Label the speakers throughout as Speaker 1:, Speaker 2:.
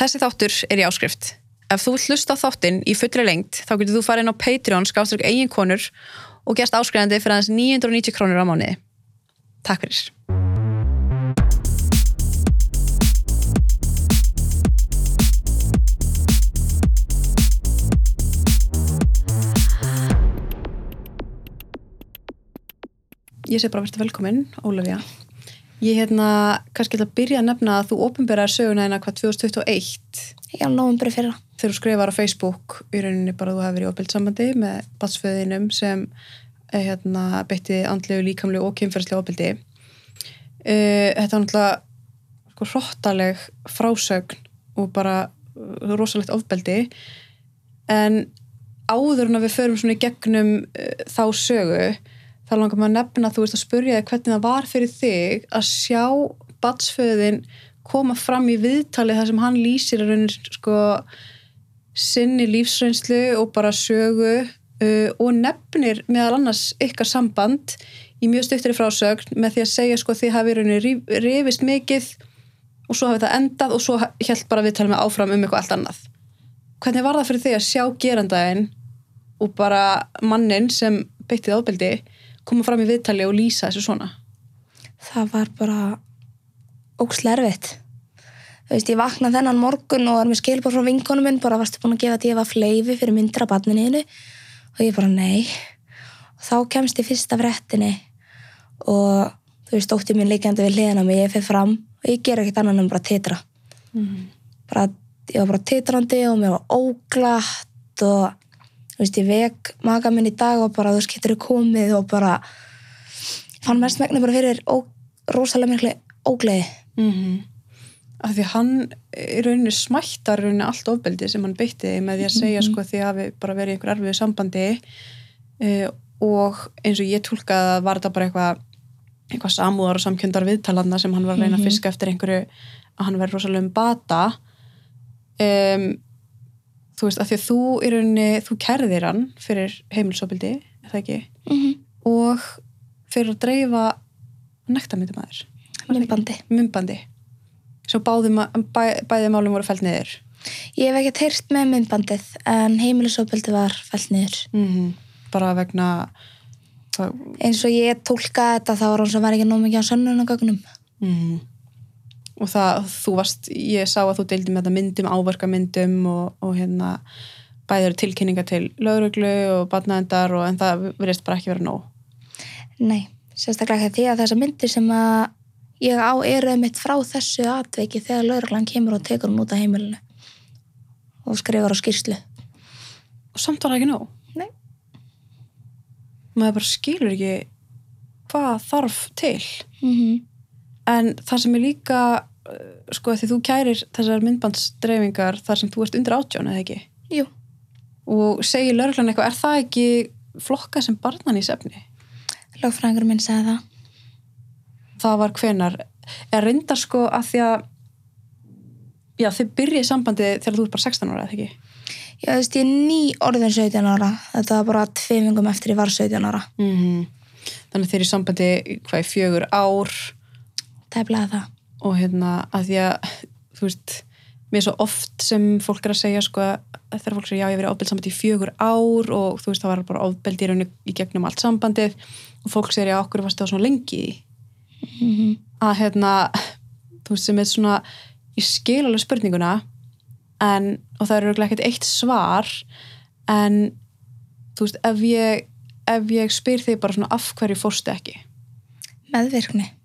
Speaker 1: Þessi þáttur er í áskrift. Ef þú hlusta þáttinn í fullri lengt þá getur þú farið inn á Patreon skáströkk eigin konur og gerst áskrifandi fyrir aðeins 990 krónur á mánuði. Takk fyrir. Ég sé bara verður velkominn, Ólafía. Ég hérna, kannski ætla að byrja að nefna að þú ofinberaði söguna hérna hvað 2021
Speaker 2: Já, nógumbri fyrra.
Speaker 1: þegar þú skrifar á Facebook í rauninni bara þú hefur verið í opildt sambandi með batsföðinum sem eh, hérna, beitti andlegu, líkamlegu og kynferðslega opildi. Uh, þetta er náttúrulega sko, hróttaleg frásögn og bara uh, rosalegt ofbeldi en áður en að við förum svona í gegnum uh, þá sögu þá langar maður að nefna þú veist að spurja þig hvernig það var fyrir þig að sjá batsföðin koma fram í viðtali þar sem hann lýsir raunin sko sinni lífsreynslu og bara sögu uh, og nefnir meðal annars ykkar samband í mjög stuttri frásögn með því að segja sko þið hafi raunin rifist mikið og svo hafi það endað og svo held bara viðtalið með áfram um eitthvað allt annað. Hvernig var það fyrir þig að sjá gerandaginn og bara mannin sem beittið ábeldi koma fram í viðtali og lýsa þessu svona?
Speaker 2: Það var bara ógslerfitt. Þú veist, ég vaknaði þennan morgun og var með skilbár frá vinkonum minn, bara varstu búin að gefa að ég var fleifi fyrir myndra barninniðinu og ég bara nei. Og þá kemst ég fyrst af réttinni og þú veist, ótti mín líkjandi við hliðina mig, ég fyrir fram og ég ger ekkert annan en bara titra.
Speaker 1: Mm.
Speaker 2: Bara, ég var bara titrandi og mér var óglatt og þú veist, ég vek maga minn í dag og bara, þú veist, getur þú komið og bara fann mest megni bara fyrir ó, rosalega miklu ógleði.
Speaker 1: Mm -hmm. Af því hann í rauninni smættar í rauninni allt ofbeldi sem hann beitti með því að segja sko því að hafi bara verið í einhver erfiðu sambandi uh, og eins og ég tólkaði að var þetta bara eitthvað eitthvað samúðar og samkjöndar viðtalanna sem hann var að reyna að fiska eftir einhverju að hann verið rosalega um bata um, þú veist, af því að þú í rauninni, þú kærðir hann fyrir heimilsofbildi, er það ekki
Speaker 2: Mm -hmm.
Speaker 1: og fyrir að dreifa nektarmyndumæður
Speaker 2: Myndbandi.
Speaker 1: myndbandi svo báði, bæ, bæði málum voru fælt niður
Speaker 2: Ég hef ekkert heyrt með myndbandið en heimilisofbeldi var fælt niður.
Speaker 1: mm bara vegna það,
Speaker 2: Eins og ég tólkaði þetta þá var hann sem var ekki nóg mikið á sönnunagögnum.
Speaker 1: mm, og það, þú varst ég sá að þú deildi með þetta myndum áverkamyndum og, og hérna bæður tilkynninga til lauruglu og barnaðendar og en það verðist bara ekki vera nóg
Speaker 2: Nei, sérstaklega ekki því að þessar myndir sem að ég á eru mitt frá þessu atveiki þegar lauruglan kemur og tekur hún út af heimilinu og skrifar á skýrslu.
Speaker 1: og samt var það ekki nóg
Speaker 2: Nei.
Speaker 1: maður bara skilur ekki hvað þarf til
Speaker 2: Mm -hmm.
Speaker 1: en það sem er líka sko því þú kærir þessar myndbandsdreifingar þar sem þú ert undir átjón eða ekki
Speaker 2: Jú,
Speaker 1: og segir lauruglan eitthvað, er það ekki flokka sem barnan í sefni?
Speaker 2: lögfræðingur minn sagði það.
Speaker 1: Það var hvenar, er reyndar sko að því að já, þið byrjið sambandið þegar þú ert bara 16 ára, eða ekki?
Speaker 2: Já, þú veist, ég er ný orðin 17 ára. Þetta var bara tveimingum eftir ég var 17 ára.
Speaker 1: Mm -hmm. Þannig að þið er í sambandi hvað í fjögur ár
Speaker 2: Tæplega það.
Speaker 1: Og hérna að því að þú veist, mér er svo oft sem fólk er að segja sko að þegar fólk segja já ég hef verið ofbeld sambandi í fjögur ár og þú veist það var bara ofbeld í rauninu í gegnum allt sambandið og fólk segir já okkur varst það svona lengi í því?"
Speaker 2: Mm -hmm.
Speaker 1: að hérna þú veist sem er svona ég skil alveg spurninguna en, og það er örugglega ekkert eitt svar en þú veist ef ég, ef ég spyr þig bara svona af hverju fórstu ekki
Speaker 2: Meðvirkni.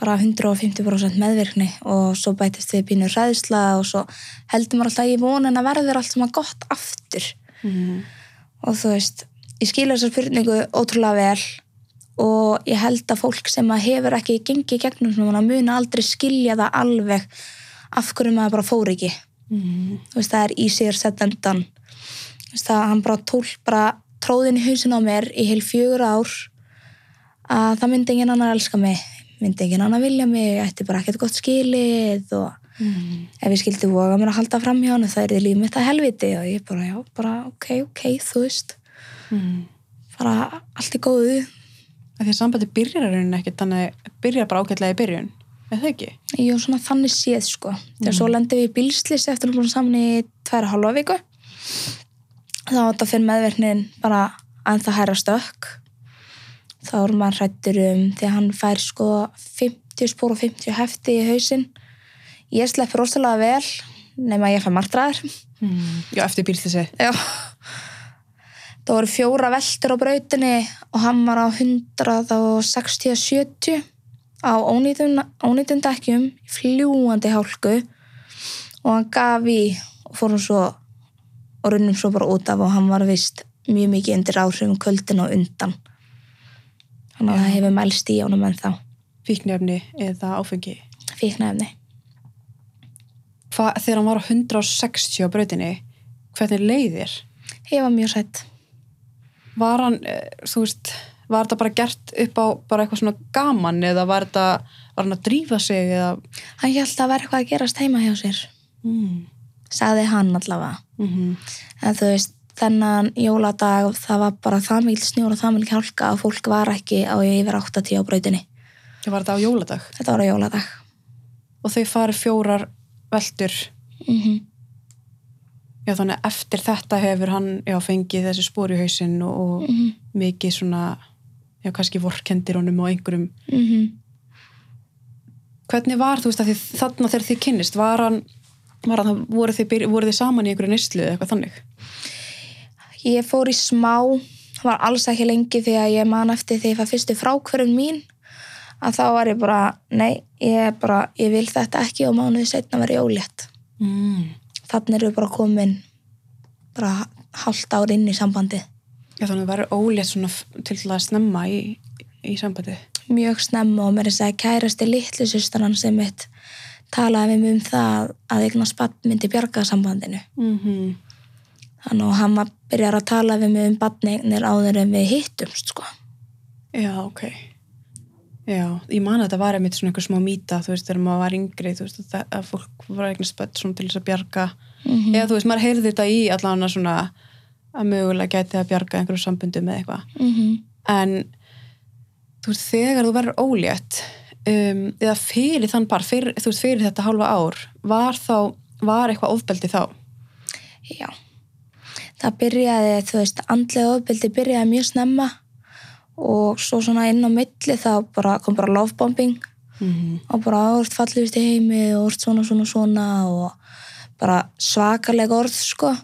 Speaker 2: Bara 150% meðvirkni og svo bætist við pínu ræðsla og svo heldur maður alltaf ég vonin að verður allt sem að gott aftur.
Speaker 1: mm.
Speaker 2: Og þú veist, ég skilja þessa spurningu ótrúlega vel og ég held að fólk sem að hefur ekki gengið gegnum svona muna aldrei skilja það alveg af hverju maður bara fór ekki.
Speaker 1: Mm.
Speaker 2: Þú veist, það er said than done. Þú veist, það hann bara tól bara tróðin í hausin á mér í heil fjögur ár að það myndi engin annar elska mig, myndi engin annar vilja mig, ég ætti bara ekkert gott skilið og
Speaker 1: Mm.
Speaker 2: ef ég skildi voga mér að halda fram hjá hann það er þið líf mitt að helviti og ég bara, já, bara ok, ok, þú veist,
Speaker 1: Mm.
Speaker 2: bara allt í góðu.
Speaker 1: Af því að sambandi byrjar í rauninni ekkert þannig byrjar bara ágætlega í byrjun Er það ekki?
Speaker 2: Jú, svona þannig séð sko. Þegar svo lendum við í bílslis eftir að búin saman í tværa hálfa viku. Þá þetta fyrir meðverknin bara að það hæra stökk. Þá er maður hrættur um því að hann fær sko 50 spór og 50 hefti í hausinn. Ég slepp rosalega vel nema ég fær martraður.
Speaker 1: Mm. Já, eftir bílslissi.
Speaker 2: Já. Það voru fjóra veldur á brautinni og hann var á 160-70 á ónýttum dekkjum, fljúandi hálku og hann gaf í og fór hann svo og runnum svo bara út af og hann var vist mjög mikið undir áhrifum kvöldin og undan. Þannig að það hefur mælst í ánum en þá
Speaker 1: Fíknefni eða áfengi.
Speaker 2: fíknæfni.
Speaker 1: Hva, þegar hann var á 160 á brautinni, hvernig leiðir?
Speaker 2: Ég var mjög sætt.
Speaker 1: Var hann, eh, þú veist, var þetta bara gert upp á bara eitthvað svona gaman eða var þetta, var hann að drífa sig eða...
Speaker 2: Hann held að vera eitthvað að gerast heima hjá sér.
Speaker 1: Mm.
Speaker 2: Sagði hann allavega.
Speaker 1: Mm
Speaker 2: En þú veist, þennan jóladag það var bara það mikil snjór og það mikil hjálka að fólk var ekki á yfir 80 á brautinni.
Speaker 1: Það var þetta á jóladag
Speaker 2: Þetta var á jóladag.
Speaker 1: og þau farið fjórar veldur.
Speaker 2: Mm
Speaker 1: Já, þannig eftir þetta hefur hann já, fengið þessi spór í hausinn og, og
Speaker 2: -hmm.
Speaker 1: mikið svona, já, kannski vorkendir honum og einhverjum.
Speaker 2: Mhm.
Speaker 1: Hvernig var, þú veist, að því þarna þegar þið kynnist, var hann, var hann voru, þið, voru þið saman í einhverju neyslu eða eitthvað þannig?
Speaker 2: Ég fór í smá, var alls ekki lengi því að ég man eftir því að var fyrstu frákvörun mín að þá var ég bara, nei, ég, bara, ég vil þetta ekki og mánuði setna verið ólétt.
Speaker 1: Mm.
Speaker 2: Þannig eru bara komin bara hálft ár inn í sambandi.
Speaker 1: Já, þannig að það verður ólétt svona til að snemma í, í sambandi.
Speaker 2: Mjög snemma og mér er að segja kærasti litlu systarann sem mitt talaði við um það að eigna spatt myndi bjarga sambandinu.
Speaker 1: Mm
Speaker 2: Þannig að hann var byrjar að tala við mig um badneignir áður en við hittumst, sko.
Speaker 1: Já, ok. Já, ég man að þetta var einmitt svona einhver smá mýta, þú veist, þegar maður var yngri, þú veist, að, að fólk var eignast börn svona til þess að bjarga.
Speaker 2: Mm
Speaker 1: Eða þú veist, maður heyrði þetta í allan svona að mögulega gæti að bjarga einhverju sambundum eða eitthvað.
Speaker 2: -hmm.
Speaker 1: En þú veist, þegar þú verður ólétt, um, eða fyrir þann par, fyrir, þú veist, fyrir þetta hálfa ár, var þá, var eitthvað ofbeldi þá?
Speaker 2: Já. Það byrjaði, þú veist, andlega ofbeldi byrjaði mjög snemma og svo svona inn á milli þá bara, kom bara lovebombing
Speaker 1: Mm
Speaker 2: og bara orð fallist í heimi og orð svona svona svona og bara svakaleg orð sko.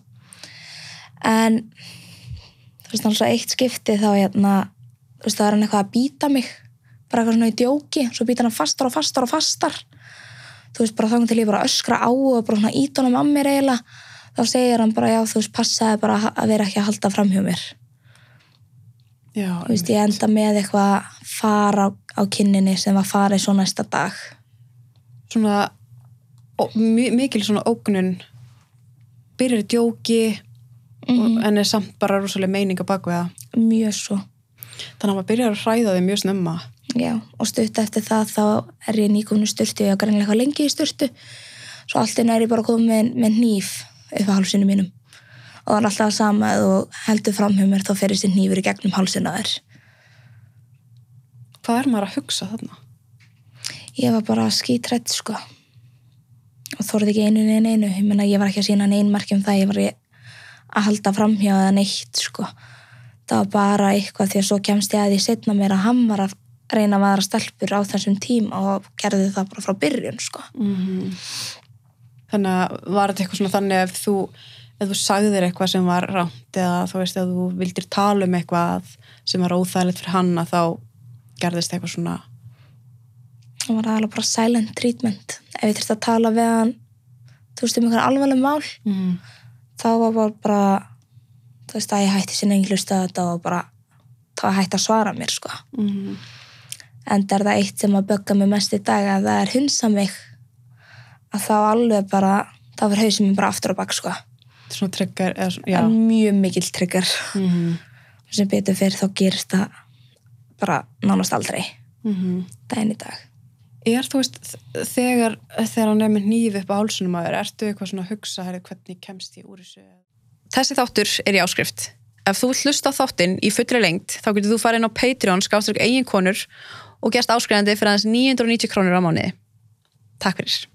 Speaker 2: En þú veist náttúrulega eitt skipti þá hérna þú veist það er hann eitthvað að býta mig. Bara eitthvað svona í djóki svo býta hann fastar og fastar og fastar. Þú veist bara þá til ég bara öskra á og bara svona ít honum að mér eiginlega þá segir hann bara já þú veist passaði bara að vera ekki að halda fram hjá mér.
Speaker 1: Já,
Speaker 2: þú veist ég enda með eitthvað fara á, á kinninni sem var farið svo næsta dag.
Speaker 1: Svona ó, mi- mikil svona ógnun. Byrjar í djóki
Speaker 2: Mhm.
Speaker 1: og, en er samt bara rosalega meining á baku það.
Speaker 2: Mjög svo.
Speaker 1: Þannig að maður byrjar að hræða þig mjög snemma.
Speaker 2: Já, og stutt eftir það þá er ég nýkominu styrtu, ég var greinlega lengi í styrtu svo allt inn er ég bara komið með, með nýf á hálsinu mínum. Og það er alltaf sama að þú heldur fram hjá mér þá fer þessi nýfur í gegnum hálsina þér.
Speaker 1: Hvað er maður að hugsa þarna?
Speaker 2: ég var bara skítrætt sko. Og þorði ekki einu neina einu ég meina ég var ekki að sína neinn marki um það. Ég var að halda fram hjá það neitt sko. Það var bara eitthvað því að svo kemst ég að því setna mér að hann var að reyna að vera stelpur á þessum tíma og gerði það bara frá byrjun sko.
Speaker 1: Mm þannig að var þetta eitthvað svona þannig ef þú, ef þú sagðir eitthvað sem var rámt eða þú veist ef þú vildir tala um eitthvað sem var óþægilegt fyrir hann að þá gerðist eitthvað svona
Speaker 2: það var alveg bara silent treatment ef ég þurfti að tala við hann þú veist um einhver alvarleg mál
Speaker 1: mm.
Speaker 2: þá var bara, bara þú veist að ég hætti sinni engin hlusta þetta og bara þá hætti að svara mér sko
Speaker 1: Mm.
Speaker 2: en það er það eitt sem að bögga mig mest í dag að það er hunsa mig að þá alveg bara þá fyrir hausinn mér bara aftur á bak sko
Speaker 1: svona tryggar eða svona, já
Speaker 2: en mjög mikill trigger
Speaker 1: mm.
Speaker 2: sem betur fyrir þá gerist það bara nánast aldrei
Speaker 1: Mm
Speaker 2: daginn í dag
Speaker 1: Er þú veist, þegar, þegar hann er með nýf upp á hálsunum að þér, ertu eitthvað svona að hugsa, herri, hvernig kemst ég úr þessu? Þessi þáttur er í áskrift. Ef þú hlusta á þáttinn í fullri lengt, þá getur þú farið inn á Patreon, skáströk eigin konur og gerst áskrifandi fyrir aðeins 990 krónur á mánuði. Takk fyrir